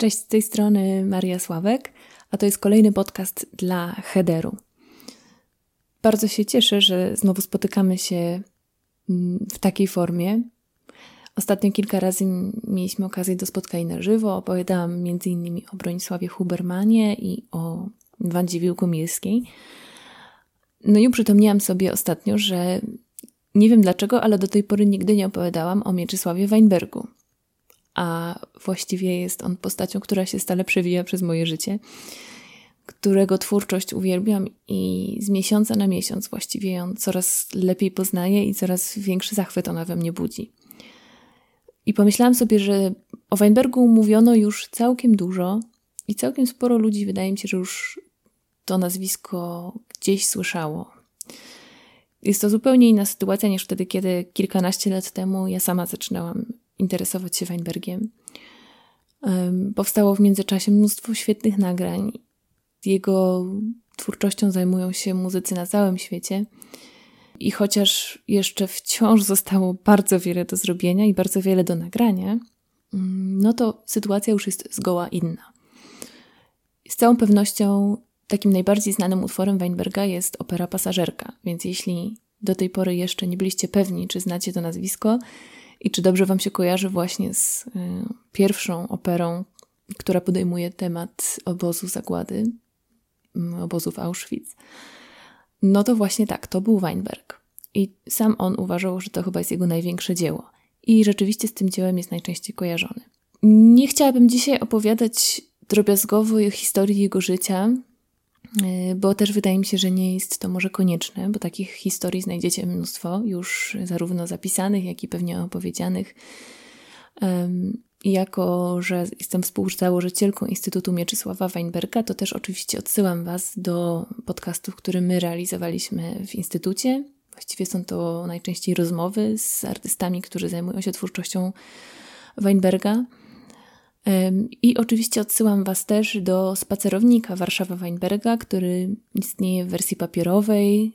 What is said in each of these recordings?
Cześć, z tej strony Maria Sławek, a to jest kolejny podcast dla Hederu. Bardzo się cieszę, że znowu spotykamy się mm, w takiej formie. Ostatnio kilka razy mieliśmy okazję do spotkań na żywo. Opowiadałam m.in. o Bronisławie Hubermanie i o Wandzie Wiłkomilskiej. No i uprzytomniałam sobie ostatnio, że nie wiem dlaczego, ale do tej pory nigdy nie opowiadałam o Mieczysławie Weinbergu a właściwie jest on postacią, która się stale przewija przez moje życie, którego twórczość uwielbiam i z miesiąca na miesiąc właściwie ją coraz lepiej poznaję i coraz większy zachwyt ona we mnie budzi. I pomyślałam sobie, że o Weinbergu mówiono już całkiem dużo i całkiem sporo ludzi, wydaje mi się, że już to nazwisko gdzieś słyszało. Jest to zupełnie inna sytuacja niż wtedy, kiedy kilkanaście lat temu ja sama zaczynałam interesować się Weinbergiem. Powstało w międzyczasie mnóstwo świetnych nagrań. Jego twórczością zajmują się muzycy na całym świecie. I chociaż jeszcze wciąż zostało bardzo wiele do zrobienia i bardzo wiele do nagrania, mm, no to sytuacja już jest zgoła inna. Z całą pewnością takim najbardziej znanym utworem Weinberga jest opera Pasażerka, więc jeśli do tej pory jeszcze nie byliście pewni, czy znacie to nazwisko, i czy dobrze Wam się kojarzy właśnie z y, pierwszą operą, która podejmuje temat obozu zagłady, y, obozu w Auschwitz? No to właśnie tak, to był Weinberg. I sam on uważał, że to chyba jest jego największe dzieło. I rzeczywiście z tym dziełem jest najczęściej kojarzony. Nie chciałabym dzisiaj opowiadać drobiazgowo historii jego życia, bo też wydaje mi się, że nie jest to może konieczne, bo takich historii znajdziecie mnóstwo, już zarówno zapisanych, jak i pewnie opowiedzianych. Jako, że jestem współzałożycielką Instytutu Mieczysława Weinberga, to też oczywiście odsyłam Was do podcastów, które my realizowaliśmy w Instytucie. Właściwie są to najczęściej rozmowy z artystami, którzy zajmują się twórczością Weinberga. I oczywiście odsyłam Was też do spacerownika Warszawa Weinberga, który istnieje w wersji papierowej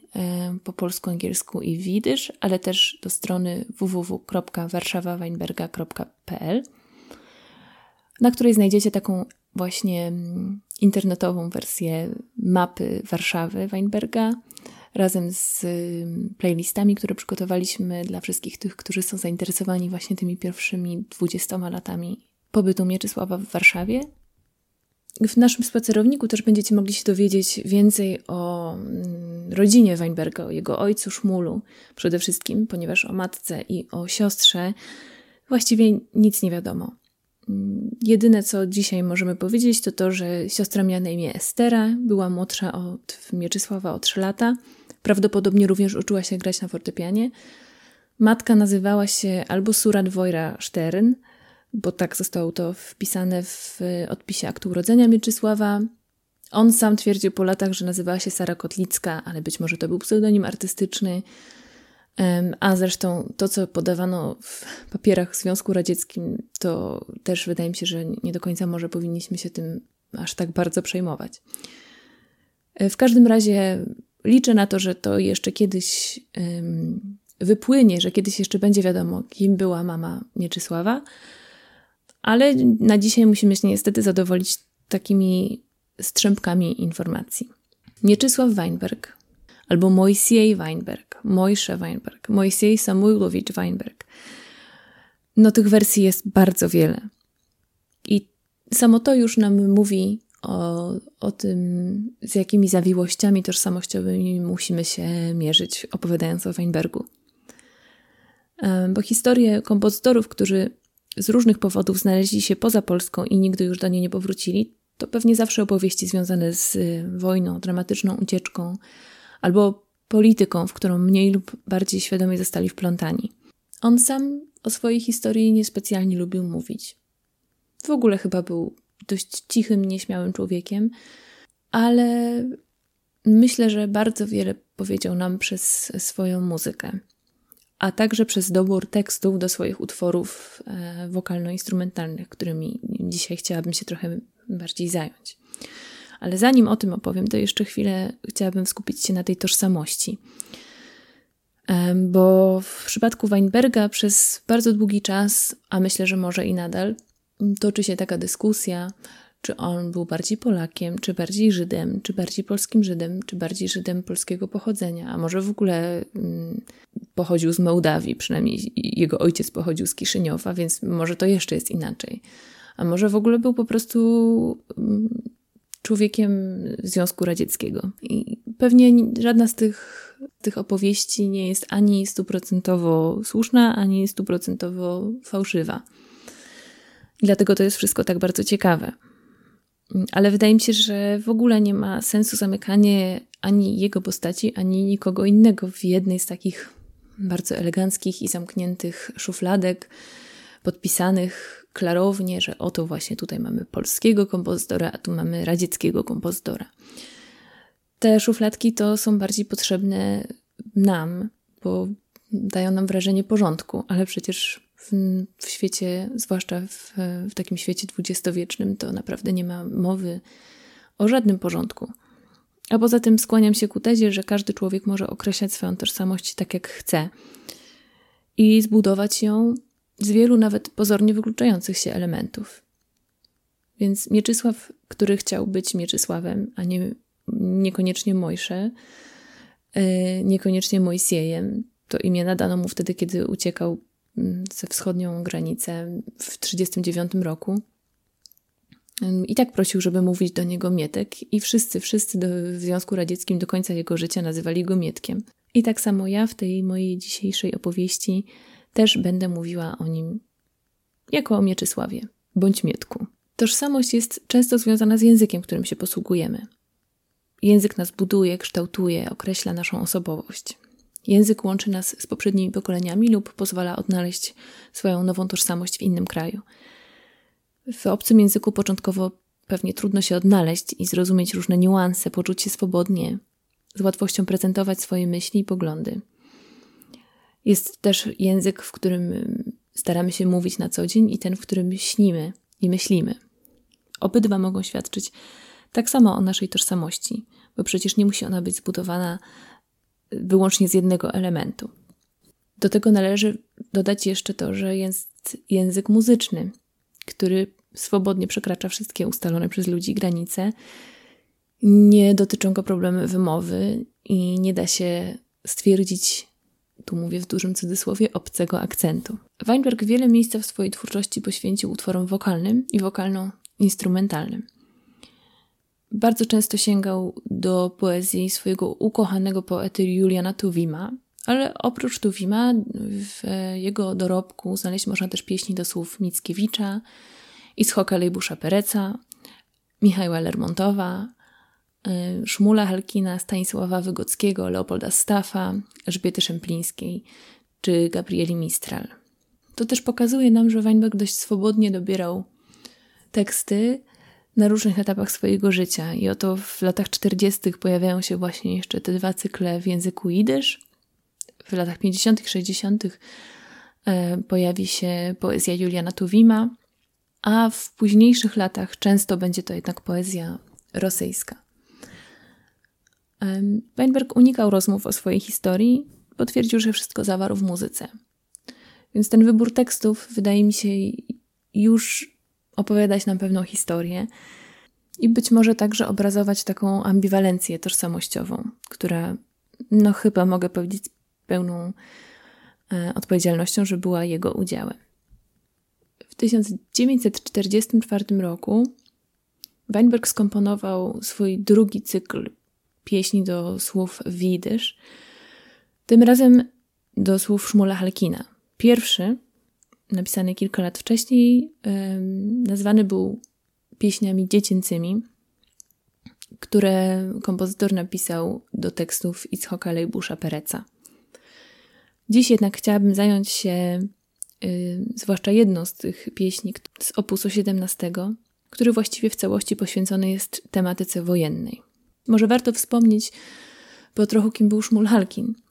po polsku, angielsku i widysz, ale też do strony www.warszawaweinberga.pl, na której znajdziecie taką właśnie mm, internetową wersję mapy Warszawy Weinberga razem z playlistami, które przygotowaliśmy dla wszystkich tych, którzy są zainteresowani właśnie tymi pierwszymi 20 latami pobytu Mieczysława w Warszawie. W naszym spacerowniku też będziecie mogli się dowiedzieć więcej o mm, rodzinie Weinberga, o jego ojcu Szmulu przede wszystkim, ponieważ o matce i o siostrze właściwie nic nie wiadomo. Mm, jedyne, co dzisiaj możemy powiedzieć, to to, że siostra miała na imię Estera, była młodsza od Mieczysława o 3 lata. Prawdopodobnie również uczyła się grać na fortepianie. Matka nazywała się albo Surat Wojra Stern, bo tak zostało to wpisane w odpisie aktu urodzenia Mieczysława. On sam twierdził po latach, że nazywała się Sara Kotlicka, ale być może to był pseudonim artystyczny. A zresztą to, co podawano w papierach w Związku Radzieckim, to też wydaje mi się, że nie do końca może powinniśmy się tym aż tak bardzo przejmować. E, w każdym razie liczę na to, że to jeszcze kiedyś wypłynie, że kiedyś jeszcze będzie wiadomo, kim była mama Mieczysława. Ale na dzisiaj musimy się niestety zadowolić takimi strzępkami informacji. Mieczysław Weinberg albo Moisiej Weinberg, Mojsze Weinberg, Moisiej Samuilowicz Weinberg. No tych wersji jest bardzo wiele. I samo to już nam mówi o, o tym, z jakimi zawiłościami tożsamościowymi musimy się mierzyć, opowiadając o Weinbergu. Bo historie kompozytorów, którzy z różnych powodów znaleźli się poza Polską i nigdy już do niej nie powrócili, to pewnie zawsze opowieści związane z y, wojną, dramatyczną ucieczką albo polityką, w którą mniej lub bardziej świadomie zostali wplątani. On sam o swojej historii niespecjalnie lubił mówić. W ogóle chyba był dość cichym, nieśmiałym człowiekiem, ale myślę, że bardzo wiele powiedział nam przez swoją muzykę także przez dobór tekstów do swoich utworów e, wokalno-instrumentalnych, którymi dzisiaj chciałabym się trochę bardziej zająć. Ale zanim o tym opowiem, to jeszcze chwilę chciałabym skupić się na tej tożsamości. E, bo w przypadku Weinberga przez bardzo długi czas, a myślę, że może i nadal, toczy się taka dyskusja, czy on był bardziej Polakiem, czy bardziej Żydem, czy bardziej polskim Żydem, czy bardziej Żydem polskiego pochodzenia, a może w ogóle mm, pochodził z Mołdawii, przynajmniej jego ojciec pochodził z Kiszyniowa, więc może to jeszcze jest inaczej. A może w ogóle był po prostu mm, człowiekiem Związku Radzieckiego. I pewnie żadna z tych, tych opowieści nie jest ani stuprocentowo słuszna, ani stuprocentowo fałszywa. I dlatego to jest wszystko tak bardzo ciekawe. Ale wydaje mi się, że w ogóle nie ma sensu zamykanie ani jego postaci, ani nikogo innego w jednej z takich bardzo eleganckich i zamkniętych szufladek, podpisanych klarownie, że oto właśnie tutaj mamy polskiego kompozytora, a tu mamy radzieckiego kompozytora. Te szufladki to są bardziej potrzebne nam, bo dają nam wrażenie porządku, ale przecież w, świecie, zwłaszcza w, w takim świecie dwudziestowiecznym, to naprawdę nie ma mowy o żadnym porządku. A poza tym skłaniam się ku tezie, że każdy człowiek może określać swoją tożsamość tak, jak chce i zbudować ją z wielu nawet pozornie wykluczających się elementów. Więc Mieczysław, który chciał być Mieczysławem, a nie, niekoniecznie Mojsze, yy, niekoniecznie Mojsiejem, to imię nadano mu wtedy, kiedy uciekał ze wschodnią granicę w 1939 roku. I tak prosił, żeby mówić do niego Mietek, i wszyscy, wszyscy do, w Związku Radzieckim do końca jego życia nazywali go Mietkiem. I tak samo ja w tej mojej dzisiejszej opowieści też będę mówiła o nim jako o Mieczysławie bądź Mietku. Tożsamość jest często związana z językiem, którym się posługujemy. Język nas buduje, kształtuje, określa naszą osobowość. Język łączy nas z poprzednimi pokoleniami lub pozwala odnaleźć swoją nową tożsamość w innym kraju. W obcym języku początkowo pewnie trudno się odnaleźć i zrozumieć różne niuanse, poczuć się swobodnie, z łatwością prezentować swoje myśli i poglądy. Jest też język, w którym staramy się mówić na co dzień i ten, w którym śnimy i myślimy. Obydwa mogą świadczyć tak samo o naszej tożsamości, bo przecież nie musi ona być zbudowana wyłącznie z jednego elementu. Do tego należy dodać jeszcze to, że jest język muzyczny, który swobodnie przekracza wszystkie ustalone przez ludzi granice. Nie dotyczą go problemy wymowy i nie da się stwierdzić, tu mówię w dużym cudzysłowie, obcego akcentu. Weinberg wiele miejsca w swojej twórczości poświęcił utworom wokalnym i wokalno-instrumentalnym. Bardzo często sięgał do poezji swojego ukochanego poety Juliana Tuwima, ale oprócz Tuwima w jego dorobku znaleźć można też pieśni do słów Mickiewicza, Ischoka Lejbusza Pereca, Michała Lermontowa, y, Szmula Halkina, Stanisława Wygockiego, Leopolda Staffa, Elżbiety Szemplińskiej czy Gabrieli Mistral. To też pokazuje nam, że Weinberg dość swobodnie dobierał teksty, na różnych etapach swojego życia. I oto w latach 40. pojawiają się właśnie jeszcze te dwa cykle w języku jidysz. W latach 50., 60. E, pojawi się poezja Juliana Tuwima, a w późniejszych latach często będzie to jednak poezja rosyjska. Weinberg unikał rozmów o swojej historii, bo twierdził, że wszystko zawarł w muzyce. Więc ten wybór tekstów wydaje mi się już opowiadać nam pewną historię i być może także obrazować taką ambiwalencję tożsamościową, która, no chyba mogę powiedzieć pełną e, odpowiedzialnością, że była jego udziałem. W 1944 roku Weinberg skomponował swój drugi cykl pieśni do słów widysz, tym razem do słów Szmula Halkina. Pierwszy napisany kilka lat wcześniej, nazwany był pieśniami dziecięcymi, które kompozytor napisał do tekstów Itzhoka Lejbusza Pereca. Dziś jednak chciałabym zająć się zwłaszcza jedną z tych pieśni z opusu 17, który właściwie w całości poświęcony jest tematyce wojennej. Może warto wspomnieć po trochu, kim był Szmul Halkin –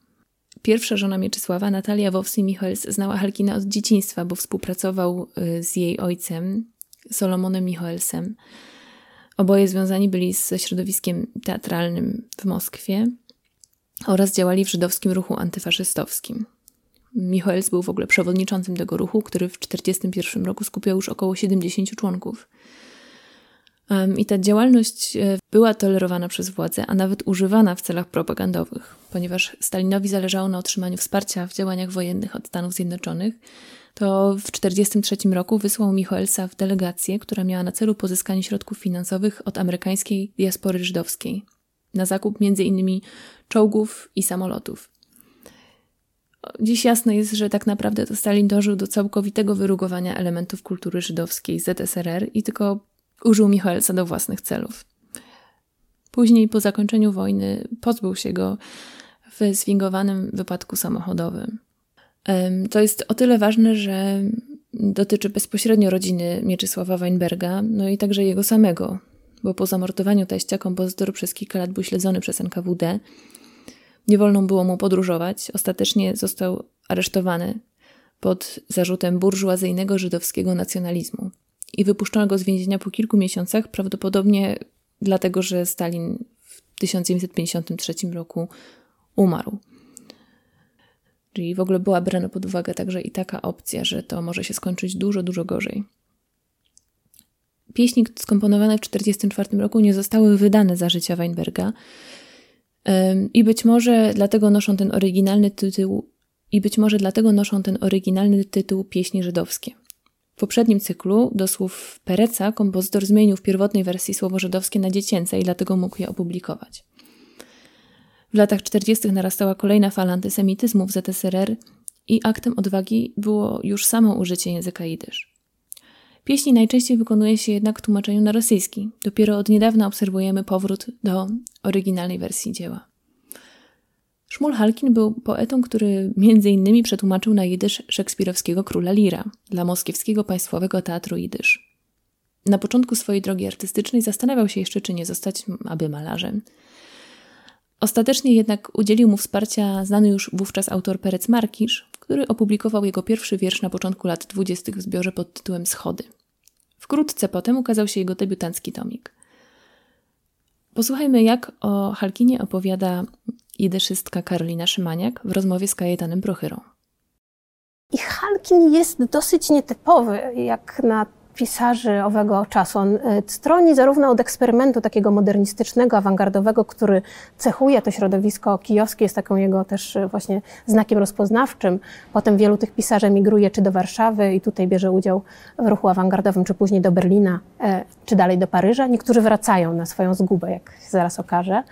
Pierwsza żona Mieczysława, Natalia Wowsi-Michoels, znała Halkina od dzieciństwa, bo współpracował y, z jej ojcem, Solomonem Michoelsem. Oboje związani byli ze środowiskiem teatralnym w Moskwie oraz działali w żydowskim ruchu antyfaszystowskim. Michaels był w ogóle przewodniczącym tego ruchu, który w 1941 roku skupiał już około 70 członków. I ta działalność e, była tolerowana przez władze, a nawet używana w celach propagandowych, ponieważ Stalinowi zależało na otrzymaniu wsparcia w działaniach wojennych od Stanów Zjednoczonych. To w 1943 roku wysłał Michaelsa w delegację, która miała na celu pozyskanie środków finansowych od amerykańskiej diaspory żydowskiej na zakup m.in. czołgów i samolotów. Dziś jasne jest, że tak naprawdę to Stalin dążył do całkowitego wyrugowania elementów kultury żydowskiej ZSRR i tylko użył Michaelsa do własnych celów. Później, po zakończeniu wojny, pozbył się go w zwingowanym wypadku samochodowym. To jest o tyle ważne, że dotyczy bezpośrednio rodziny Mieczysława Weinberga, no i także jego samego, bo po zamordowaniu teścia kompozytor przez kilka lat był śledzony przez NKWD. Nie wolno było mu podróżować. Ostatecznie został aresztowany pod zarzutem burżuazyjnego żydowskiego nacjonalizmu i wypuszczono go z więzienia po kilku miesiącach, prawdopodobnie dlatego, że Stalin w 1953 roku umarł. Czyli w ogóle była brana pod uwagę także i taka opcja, że to może się skończyć dużo, dużo gorzej. Pieśni skomponowane w 1944 roku nie zostały wydane za życia Weinberga i być może dlatego noszą ten oryginalny tytuł i być może dlatego noszą ten oryginalny tytuł Pieśni żydowskie. W poprzednim cyklu do słów Pereca kompozytor zmienił w pierwotnej wersji słowo żydowskie na dziecięce i dlatego mógł je opublikować. W latach 40. narastała kolejna fala antysemityzmu w ZSRR i aktem odwagi było już samo użycie języka jidysz. Pieśni najczęściej wykonuje się jednak w tłumaczeniu na rosyjski. Dopiero od niedawna obserwujemy powrót do oryginalnej wersji dzieła. Szmul Halkin był poetą, który między innymi przetłumaczył na jidysz szekspirowskiego króla Lira dla Moskiewskiego Państwowego Teatru Jidysz. Na początku swojej drogi artystycznej zastanawiał się jeszcze, czy nie zostać aby malarzem. Ostatecznie jednak udzielił mu wsparcia znany już wówczas autor Perec Markisz, który opublikował jego pierwszy wiersz na początku lat dwudziestych w zbiorze pod tytułem Schody. Wkrótce potem ukazał się jego debiutancki tomik. Posłuchajmy, jak o Halkinie opowiada jidyszystka Karolina Szymaniak w rozmowie z Kajetanem Prochyrą. I Halkin jest dosyć nietypowy, jak na pisarzy owego czasu. On e, stroni zarówno od eksperymentu takiego modernistycznego, awangardowego, który cechuje to środowisko kijowskie, jest taką jego też e, właśnie znakiem rozpoznawczym. Potem wielu tych pisarzy migruje czy do Warszawy i tutaj bierze udział w ruchu awangardowym, czy później do Berlina, e, czy dalej do Paryża. Niektórzy wracają na swoją zgubę, jak zaraz okaże.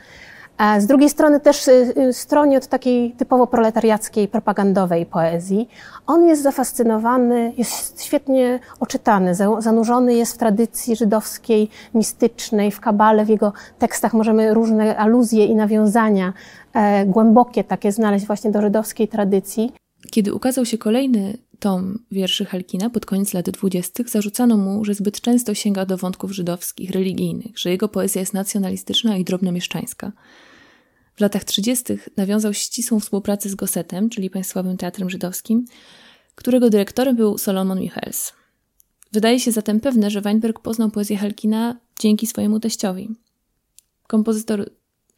Z drugiej strony też y, y, stroni od takiej typowo proletariackiej, propagandowej poezji. On jest zafascynowany, jest świetnie oczytany, zanurzony jest w tradycji żydowskiej, mistycznej, w kabale. W jego tekstach możemy różne aluzje i nawiązania e, głębokie takie znaleźć właśnie do żydowskiej tradycji. Kiedy ukazał się kolejny tom wierszy Halkina pod koniec lat dwudziestych, zarzucano mu, że zbyt często sięga do wątków żydowskich, religijnych, że jego poezja jest nacjonalistyczna i drobnomieszczańska. W latach 30. nawiązał ścisłą współpracę z Gossetem, czyli Państwowym Teatrem Żydowskim, którego dyrektorem był Solomon Michels. Wydaje się zatem pewne, że Weinberg poznał poezję Halkina dzięki swojemu teściowi. Kompozytor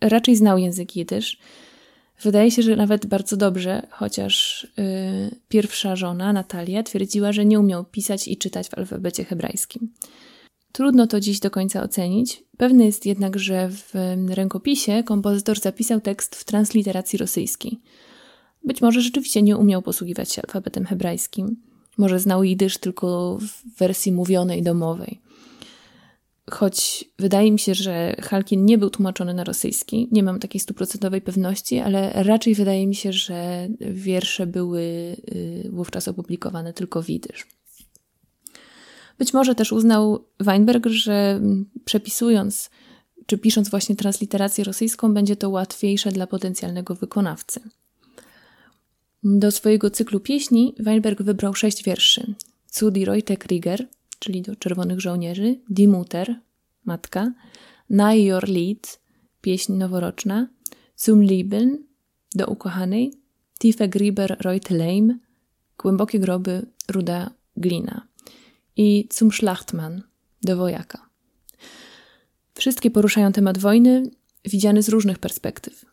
raczej znał język jidysz. Wydaje się, że nawet bardzo dobrze, chociaż yy, pierwsza żona, Natalia, twierdziła, że nie umiał pisać i czytać w alfabecie hebrajskim. Trudno to dziś do końca ocenić. Pewne jest jednak, że w rękopisie kompozytor zapisał tekst w transliteracji rosyjskiej. Być może rzeczywiście nie umiał posługiwać się alfabetem hebrajskim. Może znał jidysz tylko w wersji mówionej, domowej. Choć wydaje mi się, że Halkin nie był tłumaczony na rosyjski, nie mam takiej stuprocentowej pewności, ale raczej wydaje mi się, że wiersze były y, wówczas opublikowane tylko w jidysz. Być może też uznał Weinberg, że przepisując czy pisząc właśnie transliterację rosyjską, będzie to łatwiejsze dla potencjalnego wykonawcy. Do swojego cyklu pieśni Weinberg wybrał sześć wierszy. Zu die Reute Krieger, czyli do Czerwonych Żołnierzy, Die Mutter, Matka, Nai Your Lied, pieśń noworoczna, Zum Lieben, do ukochanej, Tiefe Grieber Reute Leim, Głębokie groby, ruda glina i Zum Schlachtmann do wojaka. Wszystkie poruszają temat wojny, widziany z różnych perspektyw.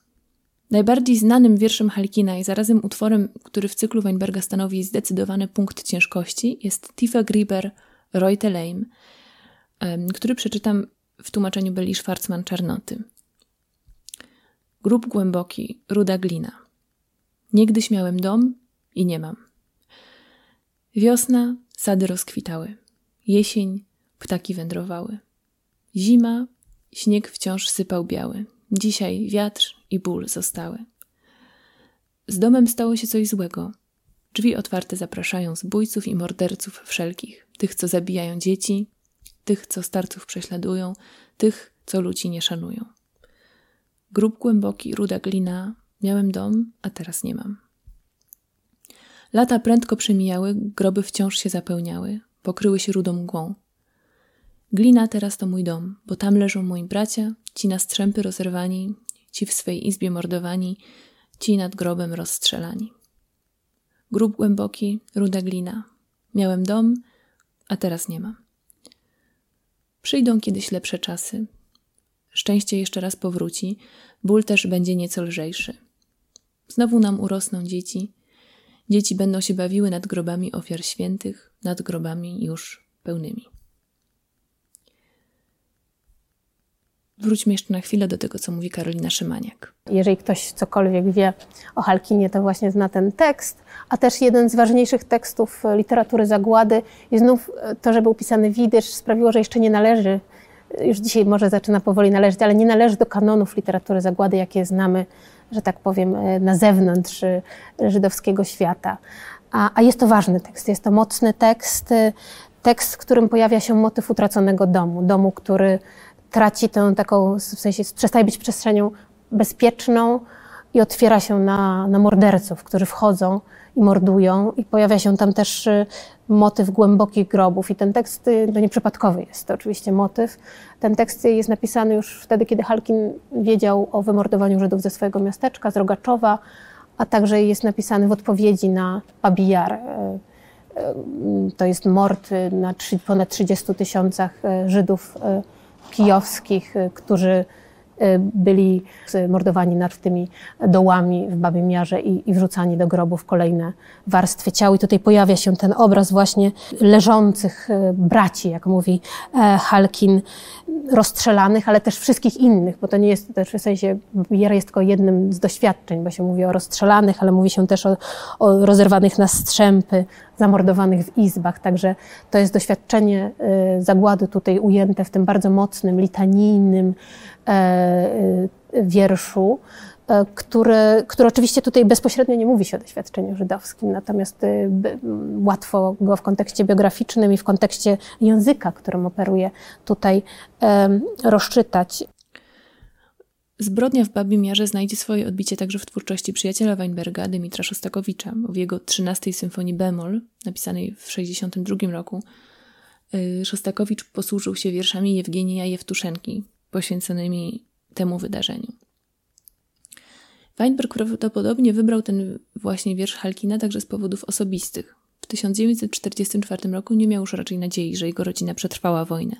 Najbardziej znanym wierszem Halkina i zarazem utworem, który w cyklu Weinberga stanowi zdecydowany punkt ciężkości, jest Tifa Grieber Reute Leim, który przeczytam w tłumaczeniu Beli Schwarzman Czarnoty. Grób głęboki, ruda glina. Niegdyś miałem dom i nie mam. Wiosna, sady rozkwitały. Jesień, ptaki wędrowały. Zima, śnieg wciąż sypał biały. Dzisiaj wiatr i ból zostały. Z domem stało się coś złego. Drzwi otwarte zapraszają zbójców i morderców wszelkich, tych, co zabijają dzieci, tych, co starców prześladują, tych, co ludzi nie szanują. Grób głęboki, ruda glina, miałem dom, a teraz nie mam. Lata prędko przemijały, groby wciąż się zapełniały, pokryły się rudą mgłą. Glina teraz to mój dom, bo tam leżą moi bracia, ci na strzępy rozerwani, ci w swej izbie mordowani, ci nad grobem rozstrzelani. Grób głęboki, ruda glina. Miałem dom, a teraz nie mam. Przyjdą kiedyś lepsze czasy. Szczęście jeszcze raz powróci, ból też będzie nieco lżejszy. Znowu nam urosną dzieci. Dzieci będą się bawiły nad grobami ofiar świętych, nad grobami już pełnymi. Wróćmy jeszcze na chwilę do tego, co mówi Karolina Szymaniak. Jeżeli ktoś cokolwiek wie o Halkinie, to właśnie zna ten tekst, a też jeden z ważniejszych tekstów literatury zagłady i znów to, że był pisany widysz, sprawiło, że jeszcze nie należy, już dzisiaj może zaczyna powoli należeć, ale nie należy do kanonów literatury zagłady, jakie znamy, że tak powiem, na zewnątrz żydowskiego świata. A, a jest to ważny tekst, jest to mocny tekst, tekst, w którym pojawia się motyw utraconego domu, domu, który traci tę taką, w sensie przestaje być przestrzenią bezpieczną i otwiera się na, na morderców, którzy wchodzą i mordują i pojawia się tam też y, motyw głębokich grobów i ten tekst y, no nieprzypadkowy jest to oczywiście motyw. Ten tekst jest napisany już wtedy, kiedy Halkin wiedział o wymordowaniu Żydów ze swojego miasteczka, z Rogaczowa, a także jest napisany w odpowiedzi na Babijar. Y, to jest mord na ponad 30 tysiącach Żydów kijowskich, y, którzy byli mordowani nad tymi dołami w Babim Jarze i, i wrzucani do grobów kolejne warstwy ciał. I tutaj pojawia się ten obraz właśnie leżących y, braci, jak mówi e, Halkin, rozstrzelanych, ale też wszystkich innych, bo to nie jest też w sensie, Jera jest tylko jednym z doświadczeń, bo się mówi o rozstrzelanych, ale mówi się też o, o rozerwanych na strzępy, zamordowanych w izbach. Także to jest doświadczenie y, zagłady tutaj ujęte w tym bardzo mocnym, litanijnym y, wierszu, e, który, który oczywiście tutaj bezpośrednio nie mówi się o doświadczeniu żydowskim, natomiast łatwo go w kontekście biograficznym i w kontekście języka, którym operuje tutaj rozczytać. Zbrodnia w Babim Jarze znajdzie swoje odbicie także w twórczości przyjaciela Weinberga, Dymitra Szostakowicza. W jego 13 symfonii bemol, napisanej w 1962 roku, y, Szostakowicz posłużył się wierszami Jewgenija Jewtuszenki, poświęconymi temu wydarzeniu. Weinberg prawdopodobnie wybrał ten właśnie wiersz Halkina także z powodów osobistych. W 1944 roku nie miał już raczej nadziei, że jego rodzina przetrwała wojnę.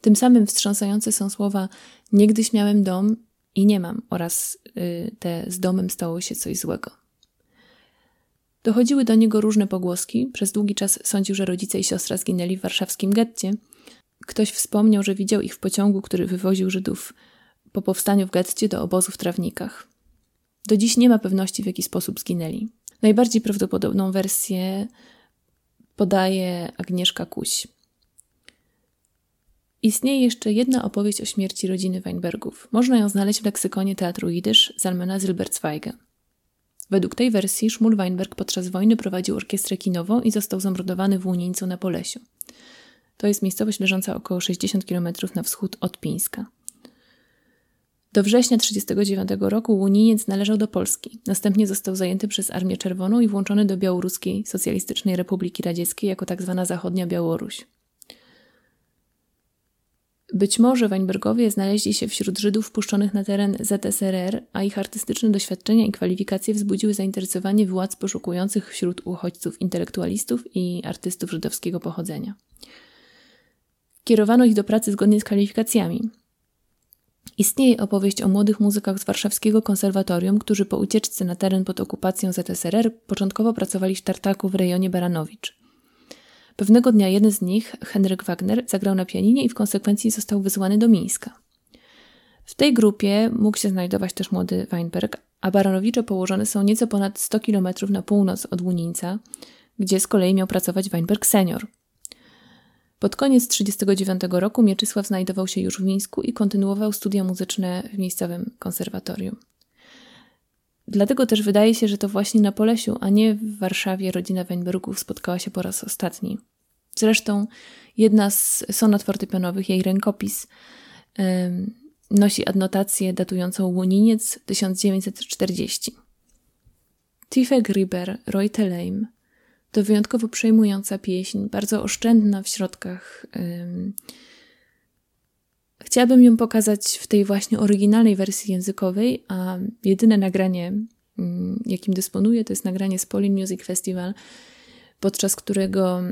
Tym samym wstrząsające są słowa Niegdyś miałem dom i nie mam oraz y, te z domem stało się coś złego. Dochodziły do niego różne pogłoski. Przez długi czas sądził, że rodzice i siostra zginęli w warszawskim getcie. Ktoś wspomniał, że widział ich w pociągu, który wywoził Żydów po powstaniu w getcie do obozu w trawnikach. Do dziś nie ma pewności, w jaki sposób zginęli. Najbardziej prawdopodobną wersję podaje Agnieszka Kuś. Istnieje jeszcze jedna opowieść o śmierci rodziny Weinbergów. Można ją znaleźć w leksykonie teatru Jidysz Zalmana Zilbertzweige. Według tej wersji Szmul Weinberg podczas wojny prowadził orkiestrę kinową i został zamordowany w Łunieńcu na Polesiu. To jest miejscowość leżąca około 60 km na wschód od Pińska. Do września 1939 roku Łunieniec należał do Polski. Następnie został zajęty przez Armię Czerwoną i włączony do Białoruskiej Socjalistycznej Republiki Radzieckiej jako tzw. Tak zachodnia Białoruś. Być może Weinbergowie znaleźli się wśród Żydów wpuszczonych na teren ZSRR, a ich artystyczne doświadczenia i kwalifikacje wzbudziły zainteresowanie władz poszukujących wśród uchodźców intelektualistów i artystów żydowskiego pochodzenia. Kierowano ich do pracy zgodnie z kwalifikacjami. Istnieje opowieść o młodych muzykach z warszawskiego konserwatorium, którzy po ucieczce na teren pod okupacją ZSRR początkowo pracowali w Tartaku w rejonie Baranowicz. Pewnego dnia jeden z nich, Henryk Wagner, zagrał na pianinie i w konsekwencji został wysłany do Mińska. W tej grupie mógł się znajdować też młody Weinberg, a Baranowicze położone są nieco ponad 100 km na północ od Łunica, gdzie z kolei miał pracować Weinberg senior. Pod koniec 1939 roku Mieczysław znajdował się już w Mińsku i kontynuował studia muzyczne w miejscowym konserwatorium. Dlatego też wydaje się, że to właśnie na Polesiu, a nie w Warszawie rodzina Weinbergów spotkała się po raz ostatni. Zresztą jedna z sonat fortepianowych, jej rękopis, nosi adnotację datującą Łoniniec 1940. Tiefe Griber, Reutelheim to wyjątkowo przejmująca pieśń, bardzo oszczędna w środkach. Chciałabym ją pokazać w tej właśnie oryginalnej wersji językowej, a jedyne nagranie, jakim dysponuję, to jest nagranie z Polin Music Festival, podczas którego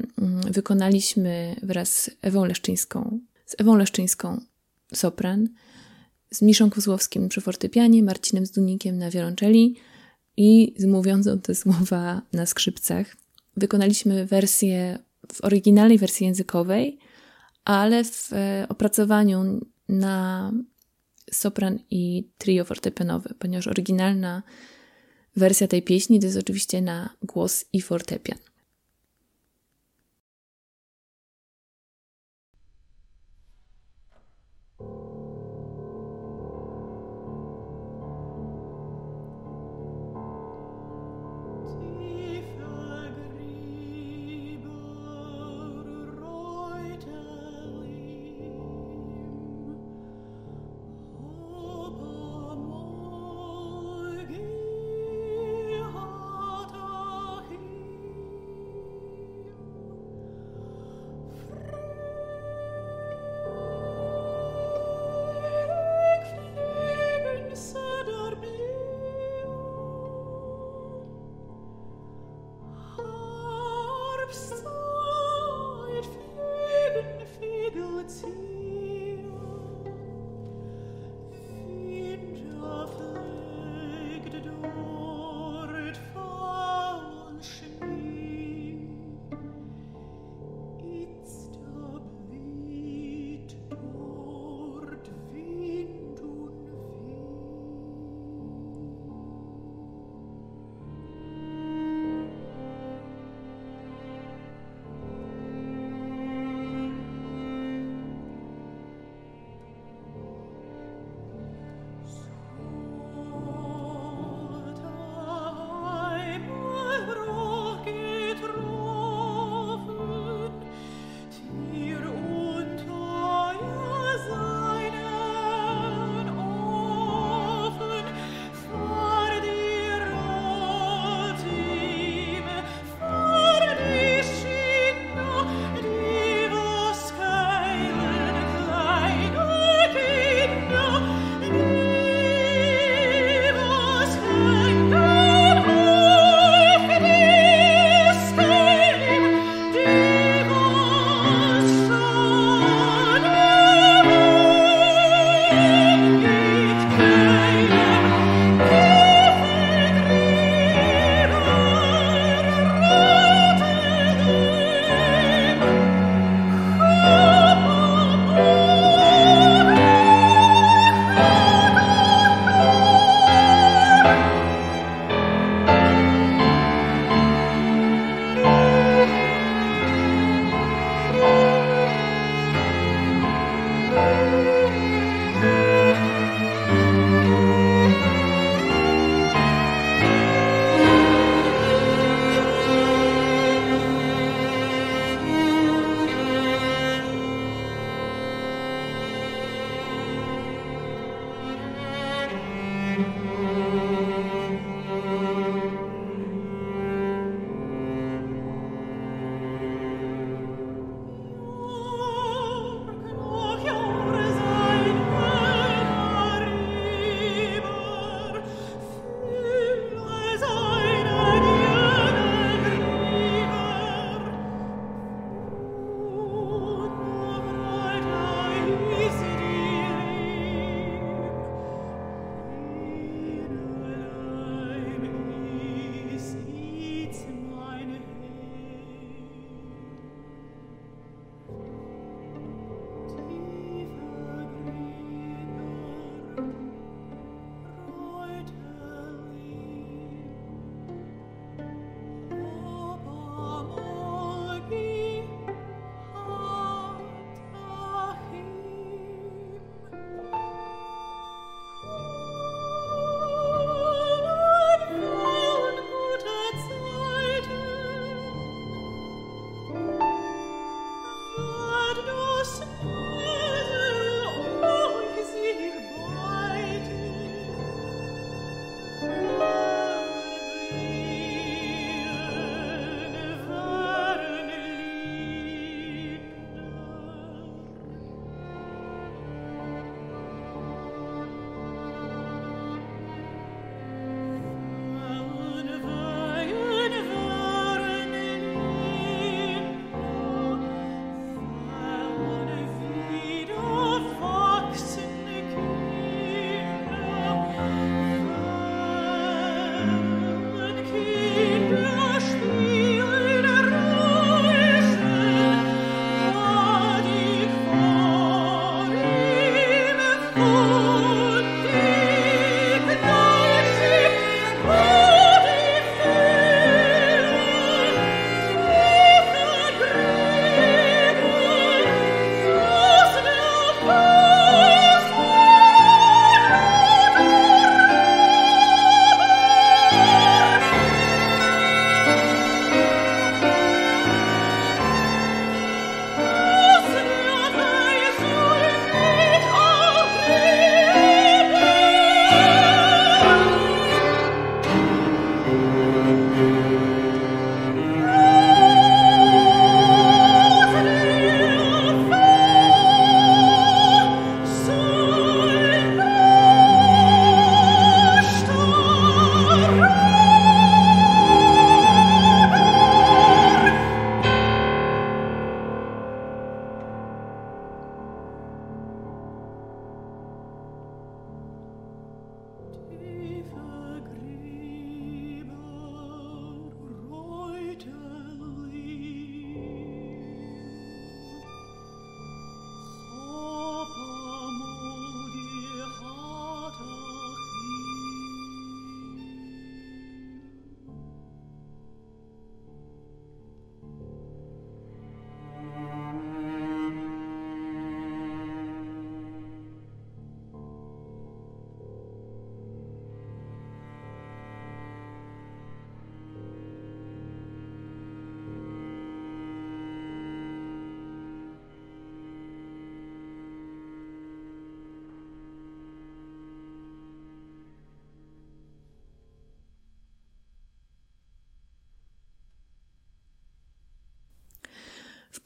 wykonaliśmy wraz z Ewą Leszczyńską, z Ewą Leszczyńską sopran, z Miszą Kozłowskim przy fortepianie, Marcinem Zdunikiem na wiolonczeli i z mówiącą te słowa na skrzypcach. Wykonaliśmy wersję w oryginalnej wersji językowej, ale w e, opracowaniu na sopran i trio fortepianowe, ponieważ oryginalna wersja tej pieśni to jest oczywiście na głos i fortepian.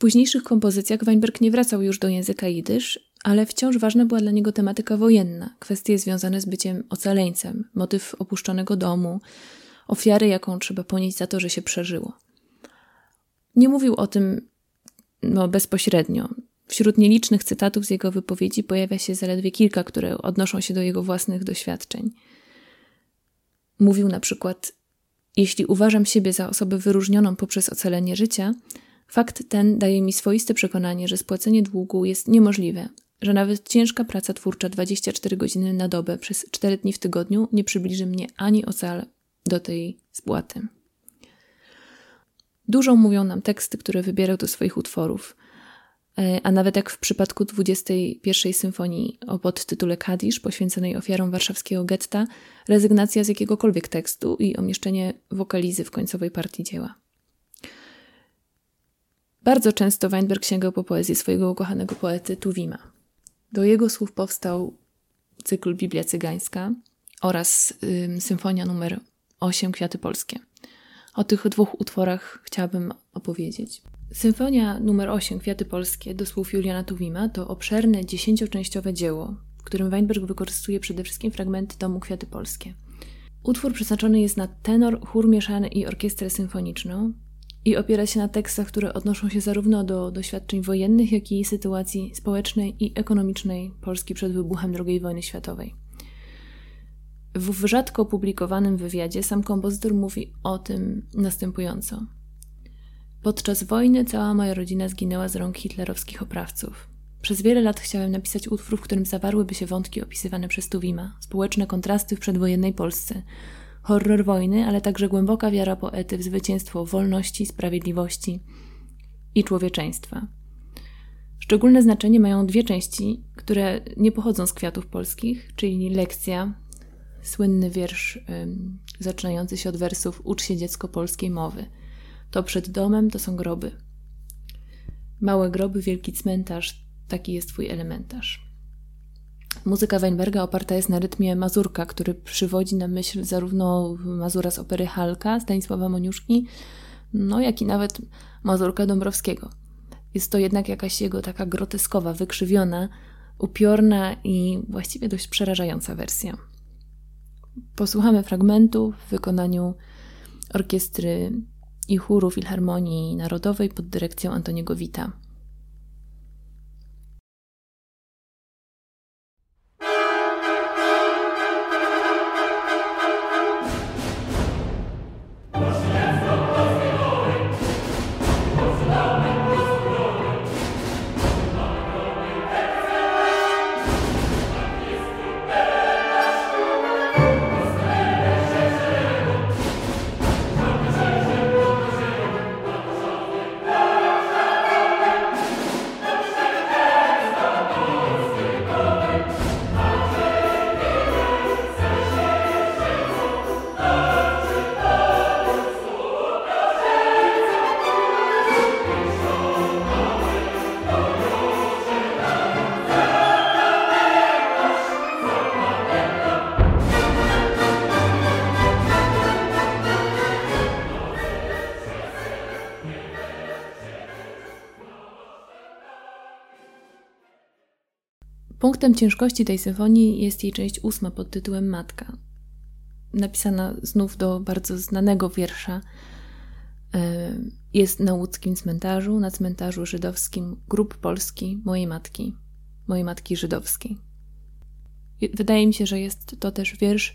Późniejszych kompozycjach Weinberg nie wracał już do języka jidysz, ale wciąż ważna była dla niego tematyka wojenna, kwestie związane z byciem ocaleńcem, motyw opuszczonego domu, ofiary, jaką trzeba ponieść za to, że się przeżyło. Nie mówił o tym no, bezpośrednio. Wśród nielicznych cytatów z jego wypowiedzi pojawia się zaledwie kilka, które odnoszą się do jego własnych doświadczeń. Mówił na przykład: Jeśli uważam siebie za osobę wyróżnioną poprzez ocalenie życia, Fakt ten daje mi swoiste przekonanie, że spłacenie długu jest niemożliwe, że nawet ciężka praca twórcza 24 godziny na dobę przez 4 dni w tygodniu nie przybliży mnie ani ocal do tej spłaty. Dużo mówią nam teksty, które wybierał do swoich utworów. E, a nawet jak w przypadku 21 symfonii o podtytule Kadisz, poświęconej ofiarom warszawskiego getta, rezygnacja z jakiegokolwiek tekstu i umieszczenie wokalizy w końcowej partii dzieła. Bardzo często Weinberg sięgał po poezję swojego ukochanego poety Tuwima. Do jego słów powstał cykl Biblia Cygańska oraz ym, symfonia numer 8 Kwiaty Polskie. O tych dwóch utworach chciałabym opowiedzieć. Symfonia numer 8 Kwiaty Polskie do słów Juliana Tuwima to obszerne dziesięcioczęściowe dzieło, w którym Weinberg wykorzystuje przede wszystkim fragmenty tomu Kwiaty Polskie. Utwór przeznaczony jest na tenor, chór mieszany i orkiestrę symfoniczną, i opiera się na tekstach, które odnoszą się zarówno do doświadczeń wojennych, jak i sytuacji społecznej i ekonomicznej Polski przed wybuchem II wojny światowej. W rzadko publikowanym wywiadzie sam kompozytor mówi o tym następująco. Podczas wojny cała moja rodzina zginęła z rąk hitlerowskich oprawców. Przez wiele lat chciałem napisać utwór, w którym zawarłyby się wątki opisywane przez Tuwima, społeczne kontrasty w przedwojennej Polsce, horror wojny, ale także głęboka wiara poety w zwycięstwo wolności, sprawiedliwości i człowieczeństwa. Szczególne znaczenie mają dwie części, które nie pochodzą z kwiatów polskich, czyli lekcja, słynny wiersz zaczynający się od wersów Ucz się dziecko polskiej mowy. To przed domem to są groby. Małe groby, wielki cmentarz, taki jest twój elementarz. Muzyka Weinberga oparta jest na rytmie mazurka, który przywodzi na myśl zarówno mazura z opery Halka Stanisława Moniuszki, no jak i nawet mazurka Dąbrowskiego. Jest to jednak jakaś jego taka groteskowa, wykrzywiona, upiorna i właściwie dość przerażająca wersja. Posłuchamy fragmentu w wykonaniu orkiestry i chóru Filharmonii Narodowej pod dyrekcją Antoniego Wita. Punktem ciężkości tej symfonii jest jej część ósma pod tytułem Matka. Napisana znów do bardzo znanego wiersza. E, jest na łódzkim cmentarzu, na cmentarzu żydowskim Grób Polski mojej matki, mojej matki żydowskiej. Wydaje mi się, że jest to też wiersz,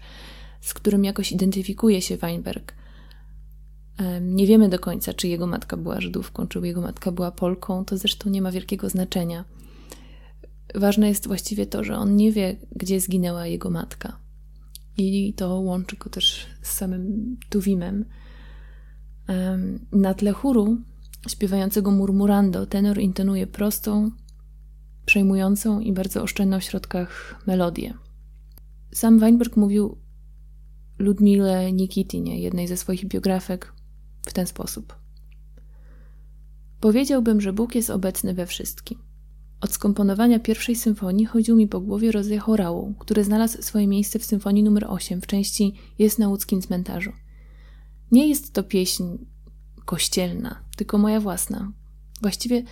z którym jakoś identyfikuje się Weinberg. E, nie wiemy do końca, czy jego matka była Żydówką, czy jego matka była Polką, to zresztą nie ma wielkiego znaczenia Ważne jest właściwie to, że on nie wie, gdzie zginęła jego matka. I to łączy go też z samym Tuwimem. Na tle chóru śpiewającego murmurando tenor intonuje prostą, przejmującą i bardzo oszczędną w środkach melodię. Sam Weinberg mówił Ludmile Nikitinie, jednej ze swoich biografek, w ten sposób. Powiedziałbym, że Bóg jest obecny we wszystkim. Od skomponowania pierwszej symfonii chodził mi po głowie rodzaj chorału, który znalazł swoje miejsce w symfonii nr 8 w części Jest na łódzkim cmentarzu. Nie jest to pieśń kościelna, tylko moja własna. Właściwie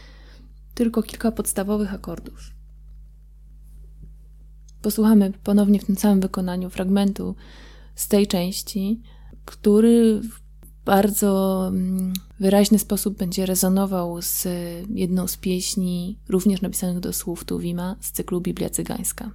tylko kilka podstawowych akordów. Posłuchamy ponownie w tym samym wykonaniu fragmentu z tej części, który bardzo mm, wyraźny sposób będzie rezonował z jedną z pieśni, również napisanych do słów Tuwima z cyklu Biblia Cygańska.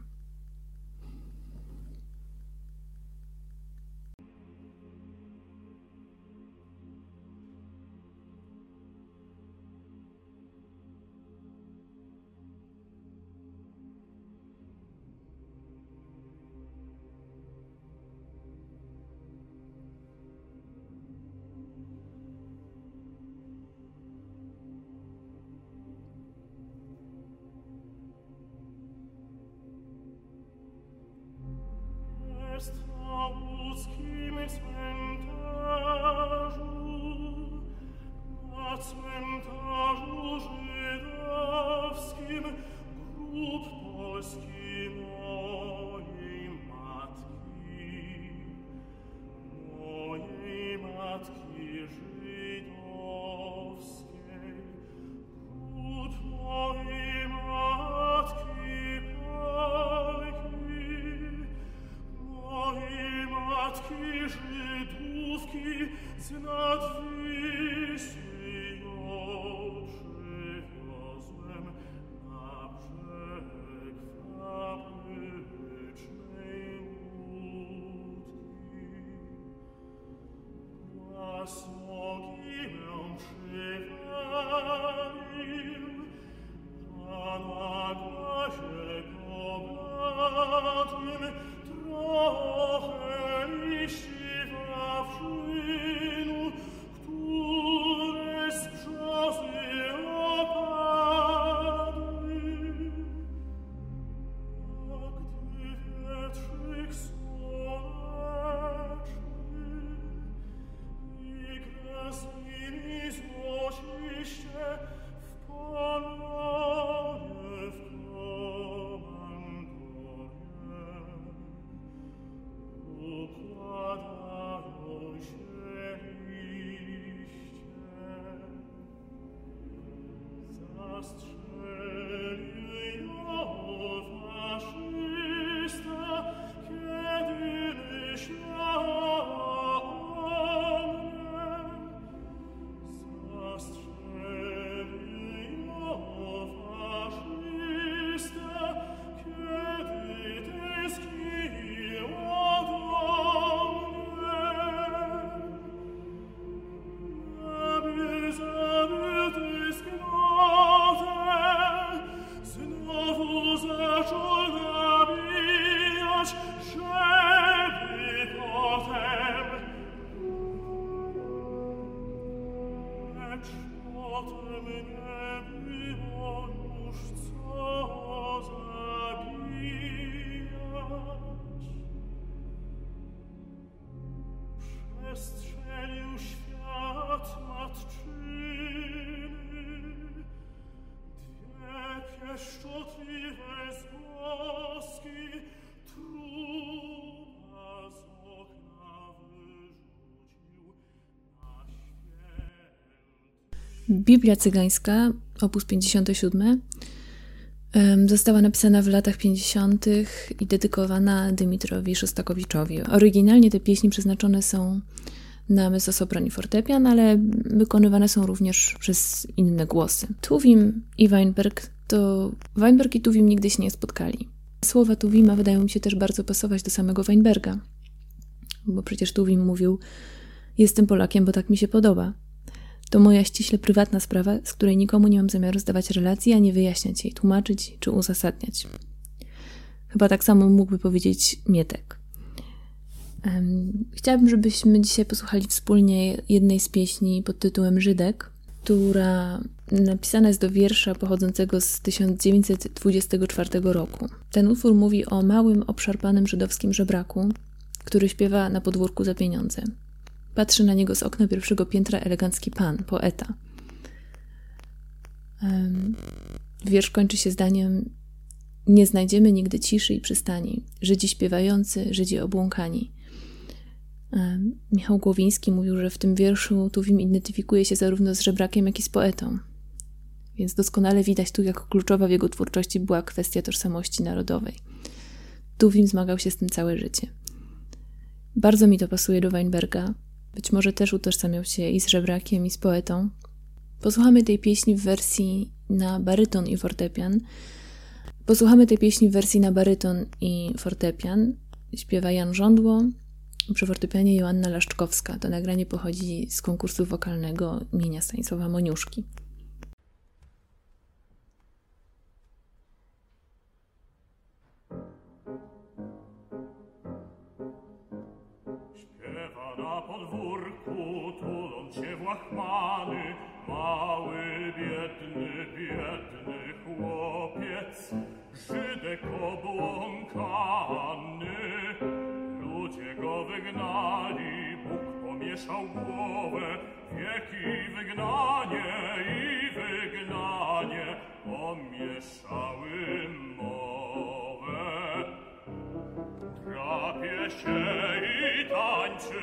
scheme is Biblia Cygańska, opus 57, została napisana w latach 50. i dedykowana Dymitrowi Szostakowiczowi. Oryginalnie te pieśni przeznaczone są na mezzosoprani fortepian, ale wykonywane są również przez inne głosy. Tuwim i Weinberg to Weinberg i Tuwim nigdy się nie spotkali. Słowa Tuwima wydają mi się też bardzo pasować do samego Weinberga, bo przecież Tuwim mówił: Jestem Polakiem, bo tak mi się podoba. To moja ściśle prywatna sprawa, z której nikomu nie mam zamiaru zdawać relacji, ani wyjaśniać jej, tłumaczyć czy uzasadniać. Chyba tak samo mógłby powiedzieć Mietek. Chciałabym, żebyśmy dzisiaj posłuchali wspólnie jednej z pieśni pod tytułem Żydek, która napisana jest do wiersza pochodzącego z 1924 roku. Ten utwór mówi o małym, obszarpanym żydowskim żebraku, który śpiewa na podwórku za pieniądze. Patrzy na niego z okna pierwszego piętra elegancki pan, poeta. Wiersz kończy się zdaniem Nie znajdziemy nigdy ciszy i przystani. Żydzi śpiewający, Żydzi obłąkani. Michał Głowiński mówił, że w tym wierszu Tuwim identyfikuje się zarówno z żebrakiem, jak i z poetą. Więc doskonale widać tu, jak kluczowa w jego twórczości była kwestia tożsamości narodowej. Tuwim zmagał się z tym całe życie. Bardzo mi to pasuje do Weinberga, być może też utożsamiał się i z żebrakiem, i z poetą. Posłuchamy tej pieśni w wersji na baryton i fortepian. Posłuchamy tej pieśni w wersji na baryton i fortepian. Śpiewa Jan Żądło, przy fortepianie Joanna Laszczkowska. To nagranie pochodzi z konkursu wokalnego imienia Stanisława Moniuszki. kochany, mały, biedny, biedny chłopiec, Żydek obłąkany. Ludzie go wygnali, Bóg pomieszał głowę, wieki wygnanie i wygnanie pomieszały mowę. Drapie się i tańczy,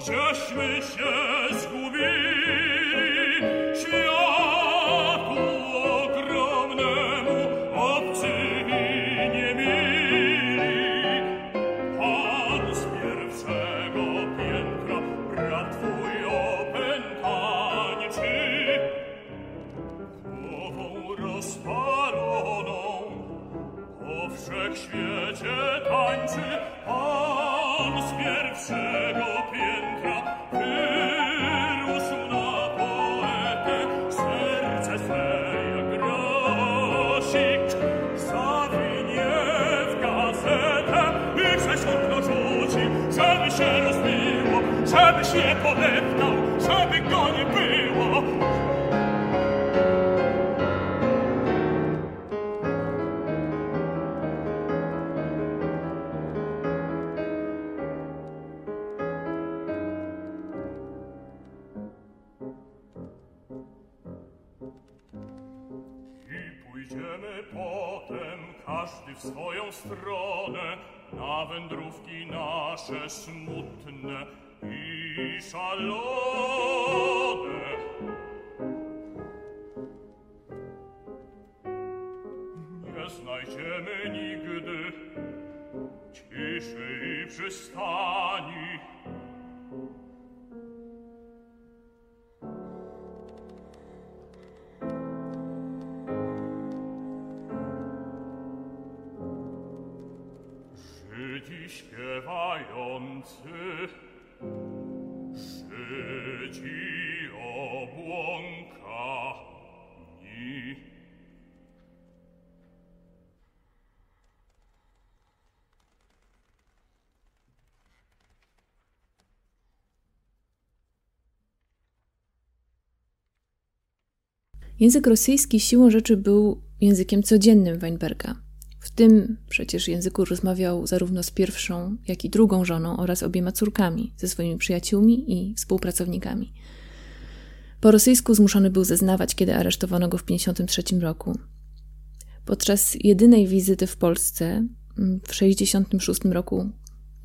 Gdzieś my się I pójdziemy potem, każdy w swoją stronę, na wędrówki nasze smutne i szalone. znajdziemy nigdy ciszy i przystani. Język rosyjski siłą rzeczy był językiem codziennym Weinberga. W tym przecież języku rozmawiał zarówno z pierwszą, jak i drugą żoną oraz obiema córkami, ze swoimi przyjaciółmi i współpracownikami. Po rosyjsku zmuszony był zeznawać, kiedy aresztowano go w 1953 roku. Podczas jedynej wizyty w Polsce mm, w 1966 roku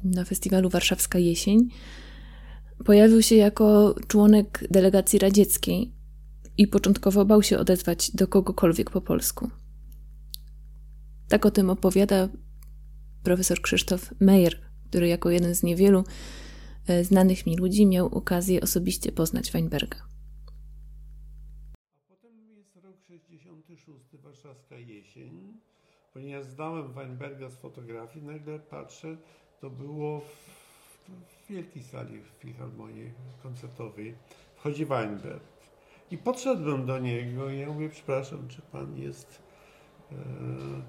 na festiwalu Warszawska Jesień pojawił się jako członek delegacji radzieckiej i początkowo bał się odezwać do kogokolwiek po polsku. Tak o tym opowiada profesor Krzysztof Meyer, który jako jeden z niewielu e, znanych mi ludzi miał okazję osobiście poznać Weinberga. A potem jest rok 66, warszawska jesień. Ponieważ zdałem Weinberga z fotografii, nagle patrzę, to było w, w wielkiej sali w Filharmonii Koncertowej. Wchodzi Weinberg. I podszedłem do niego i ja mówię, przepraszam, czy pan jest, e,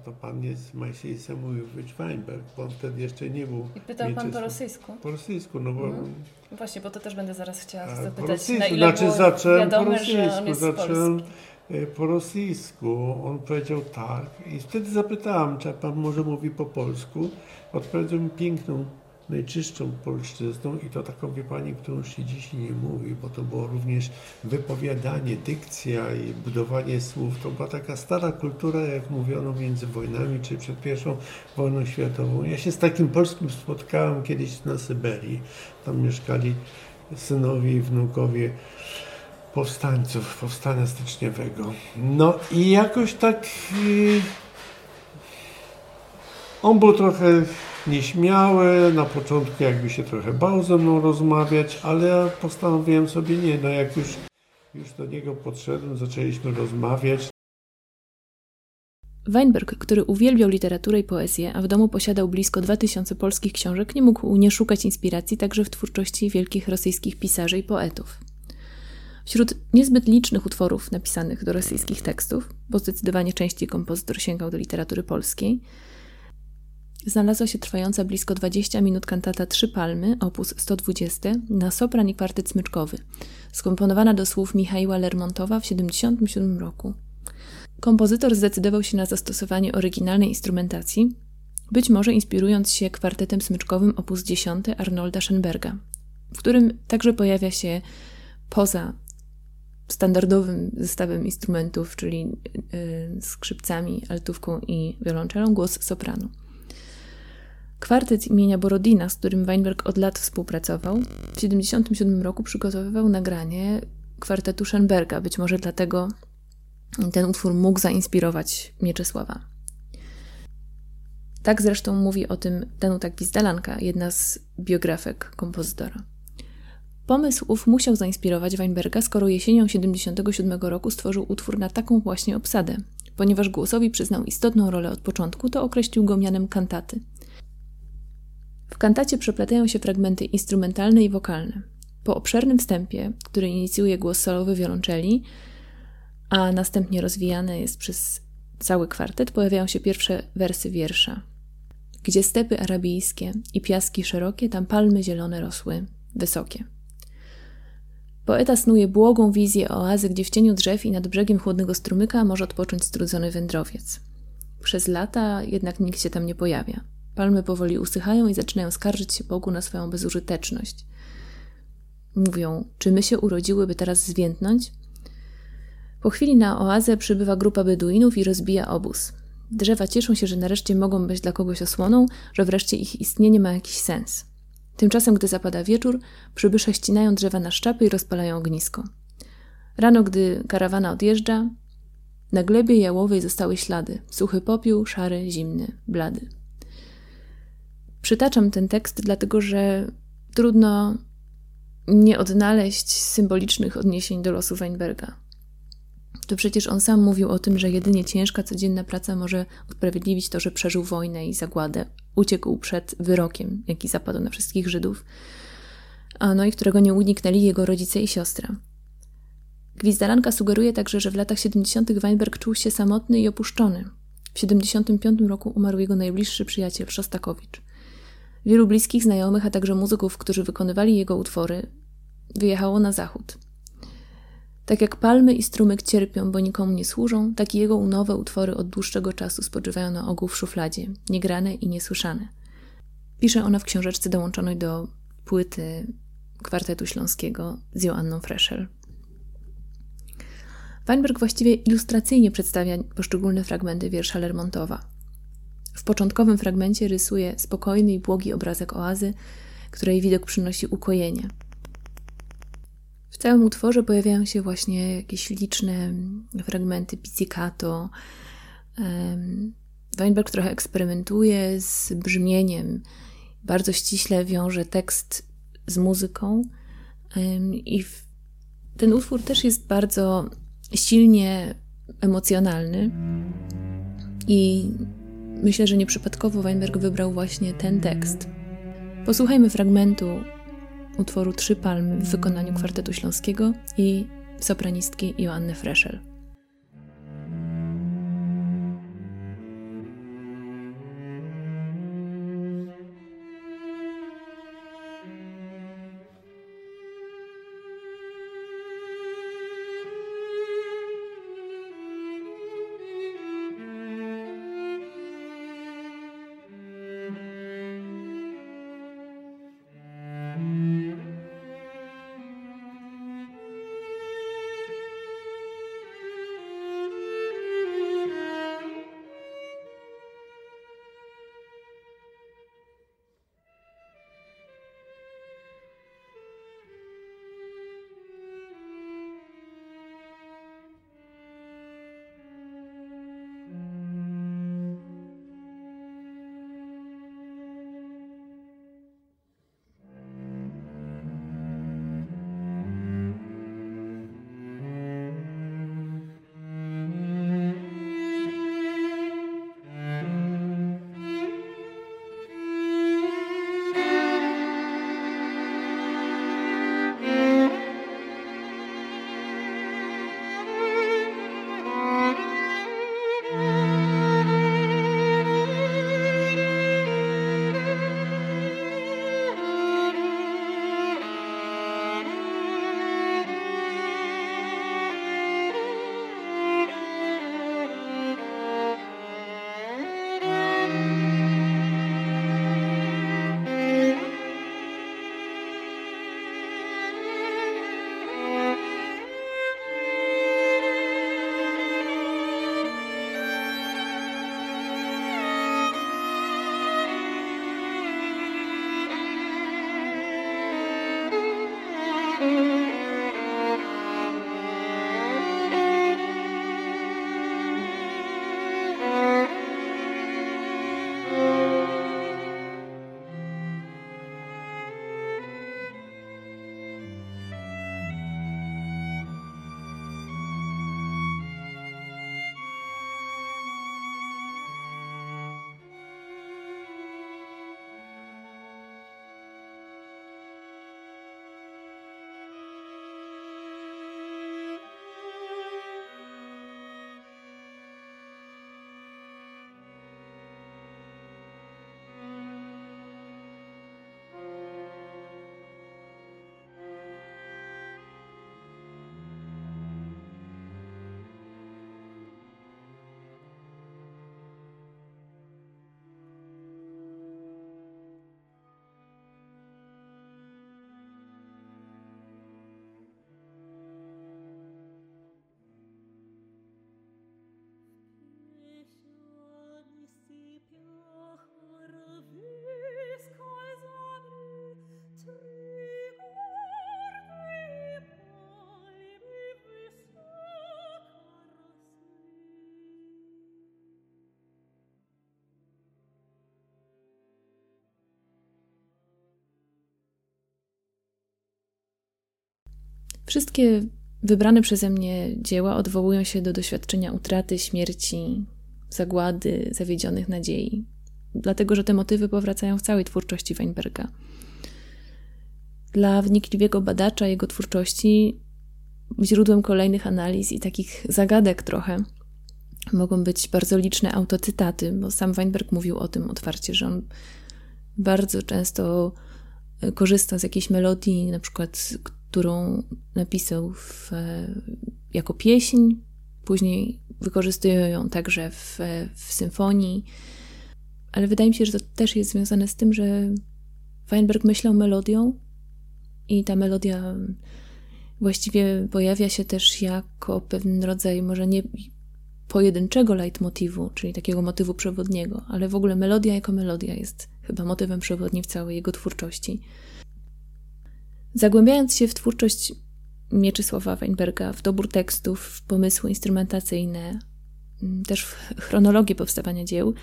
to pan jest Majsiej Samuilowicz Weinberg, bo on wtedy jeszcze nie był I pytał pan po rosyjsku? Po rosyjsku, no bo... Mhm. Właśnie, bo to też będę zaraz chciała zapytać, po rosyjsku, na ile znaczy było zacząłem po wiadome, że on rosyjsku, zacząłem Polski. e, po rosyjsku. On powiedział tak i wtedy zapytałem, czy pan może mówi po polsku. Odpowiedział mi piękną, najczystszą polszczyzną i to taką, wie pani, którą się dziś nie mówi, bo to było również wypowiadanie, dykcja i budowanie słów. To była taka stara kultura, jak mówiono między wojnami, czy przed pierwszą wojną światową. Ja się z takim polskim spotkałem kiedyś na Syberii. Tam mieszkali synowie i wnukowie powstańców, powstania styczniowego. No i jakoś tak y, on był trochę nieśmiały, na początku jakby się trochę bał ze mną rozmawiać, ale ja postanowiłem sobie nie, no jak już, już do niego podszedłem, zaczęliśmy rozmawiać, Weinberg, który uwielbiał literaturę i poezję, a w domu posiadał blisko 2000 polskich książek, nie mógł nie szukać inspiracji także w twórczości wielkich rosyjskich pisarzy i poetów. Wśród niezbyt licznych utworów napisanych do rosyjskich tekstów, bo zdecydowanie częściej kompozytor sięgał do literatury polskiej, znalazła się trwająca blisko 20 minut kantata Trzy Palmy, op. 120, na sopran i kwartet smyczkowy, skomponowana do słów Michaiła Lermontowa w 1977 roku. Kompozytor zdecydował się na zastosowanie oryginalnej instrumentacji, być może inspirując się kwartetem smyczkowym op. 10 Arnolda Schoenberga, w którym także pojawia się poza standardowym zestawem instrumentów, czyli y, skrzypcami, altówką i wiolonczelą, głos sopranu. Kwartet imienia Borodina, z którym Weinberg od lat współpracował, w 1977 roku przygotowywał nagranie kwartetu Schoenberga, być może dlatego ten utwór mógł zainspirować Mieczysława. Tak zresztą mówi o tym Danuta Gwizdalanka, jedna z biografek kompozytora. Pomysł ów musiał zainspirować Weinberga, skoro jesienią 1977 roku stworzył utwór na taką właśnie obsadę. Ponieważ głosowi przyznał istotną rolę od początku, to określił go mianem kantaty. W kantacie przeplatają się fragmenty instrumentalne i wokalne. Po obszernym wstępie, który inicjuje głos solowy wiolonczeli, a następnie rozwijane jest przez cały kwartet, pojawiają się pierwsze wersy wiersza. Gdzie stepy arabijskie i piaski szerokie, tam palmy zielone rosły, wysokie. Poeta snuje błogą wizję oazy, gdzie w cieniu drzew i nad brzegiem chłodnego strumyka może odpocząć strudzony wędrowiec. Przez lata jednak nikt się tam nie pojawia. Palmy powoli usychają i zaczynają skarżyć się Bogu na swoją bezużyteczność. Mówią, czy my się urodziły, by teraz zwiędnąć? Po chwili na oazę przybywa grupa beduinów i rozbija obóz. Drzewa cieszą się, że nareszcie mogą być dla kogoś osłoną, że wreszcie ich istnienie ma jakiś sens. Tymczasem, gdy zapada wieczór, przybysze ścinają drzewa na szczapy i rozpalają ognisko. Rano, gdy karawana odjeżdża, Na glebie jałowej zostały ślady. Suchy popiół, szary, zimny, blady. Przytaczam ten tekst, dlatego że trudno nie odnaleźć symbolicznych odniesień do losu Weinberga. To przecież on sam mówił o tym, że jedynie ciężka, codzienna praca może usprawiedliwić to, że przeżył wojnę i zagładę, uciekł przed wyrokiem, jaki zapadł na wszystkich Żydów, a no i którego nie uniknęli jego rodzice i siostra. Gwizdalanka sugeruje także, że w latach 70. Weinberg czuł się samotny i opuszczony. W 75 roku umarł jego najbliższy przyjaciel Szostakowicz. Wielu bliskich znajomych, a także muzyków, którzy wykonywali jego utwory, wyjechało na zachód. Tak jak palmy i strumyk cierpią, bo nikomu nie służą, tak i jego nowe utwory od dłuższego czasu spoczywają na ogół w szufladzie, niegrane i niesłyszane. Pisze ona w książeczce dołączonej do płyty kwartetu śląskiego z Joanną Freszel. Weinberg właściwie ilustracyjnie przedstawia poszczególne fragmenty wiersza Lermontowa. W początkowym fragmencie rysuje spokojny i błogi obrazek oazy, której widok przynosi ukojenie. W całym utworze pojawiają się właśnie jakieś liczne fragmenty pizzicato. Weinberg trochę eksperymentuje z brzmieniem, bardzo ściśle wiąże tekst z muzyką i ten utwór też jest bardzo silnie emocjonalny i myślę, że nieprzypadkowo Weinberg wybrał właśnie ten tekst. Posłuchajmy fragmentu utworu Trzy Palmy w wykonaniu kwartetu śląskiego i sopranistki Joanny Freszel. Wszystkie wybrane przeze mnie dzieła odwołują się do doświadczenia utraty, śmierci, zagłady, zawiedzionych nadziei. Dlatego, że te motywy powracają w całej twórczości Weinberga. Dla wnikliwego badacza jego twórczości źródłem kolejnych analiz i takich zagadek trochę mogą być bardzo liczne autocytaty, bo sam Weinberg mówił o tym otwarcie, że on bardzo często e, korzysta z jakiejś melodii, na przykład którą napisał w, e, jako pieśń, później wykorzystują ją także w, w symfonii, ale wydaje mi się, że to też jest związane z tym, że Weinberg myślał melodią i ta melodia właściwie pojawia się też jako pewien rodzaj, może nie pojedynczego leitmotivu, czyli takiego motywu przewodniego, ale w ogóle melodia jako melodia jest chyba motywem przewodnim w całej jego twórczości. Zagłębiając się w twórczość Mieczysława Weinberga, w dobór tekstów, w pomysły instrumentacyjne, mm, też w chronologię powstawania dzieł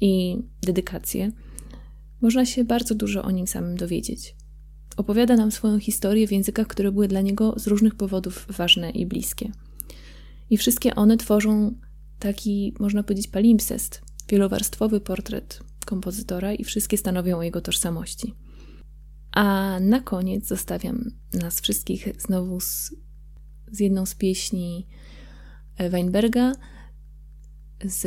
i dedykacje, można się bardzo dużo o nim samym dowiedzieć. Opowiada nam swoją historię w językach, które były dla niego z różnych powodów ważne i bliskie. I wszystkie one tworzą taki, można powiedzieć, palimpsest, wielowarstwowy portret kompozytora i wszystkie stanowią o jego tożsamości. A na koniec zostawiam nas wszystkich znowu z, z jedną z pieśni Weinberga, z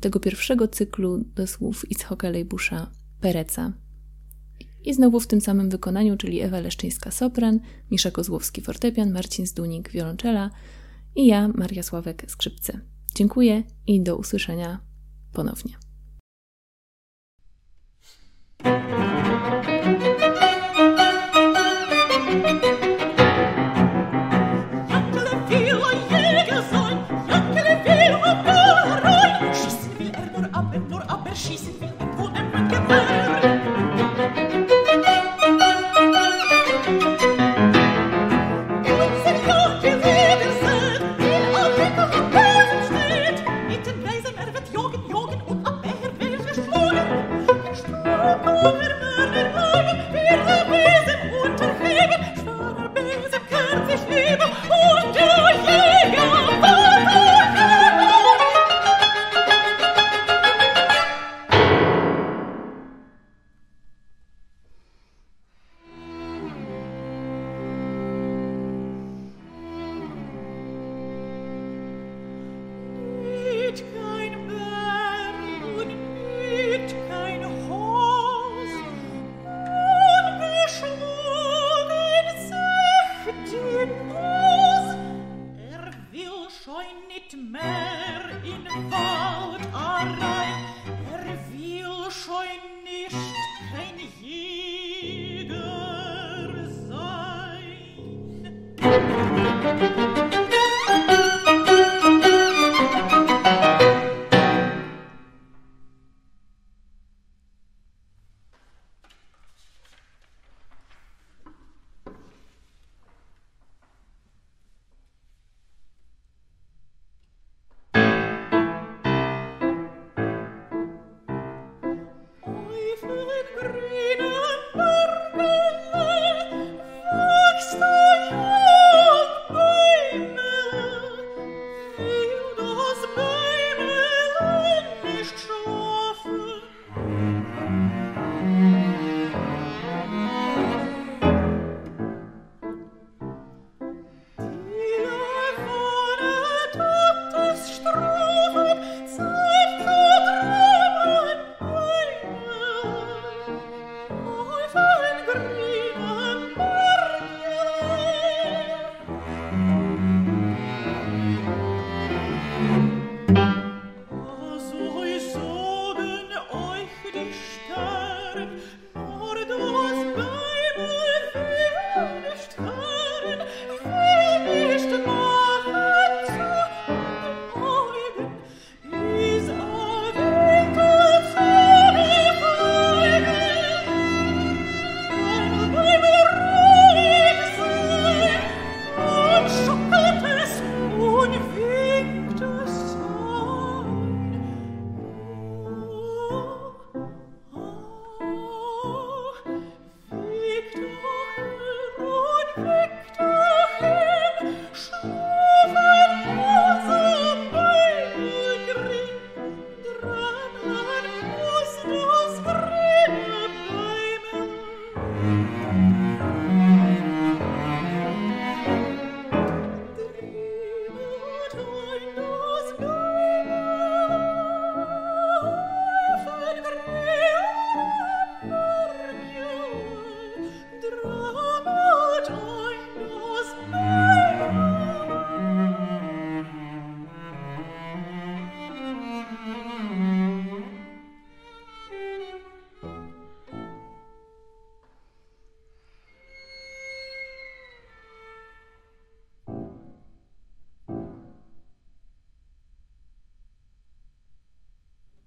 tego pierwszego cyklu do słów Itzhoka Lejbusza Pereca. I znowu w tym samym wykonaniu, czyli Ewa Leszczyńska sopran, Misza Kozłowski fortepian, Marcin Zdunik wiolonczela i ja, Maria Sławek skrzypce. Dziękuję i do usłyszenia ponownie. Bye.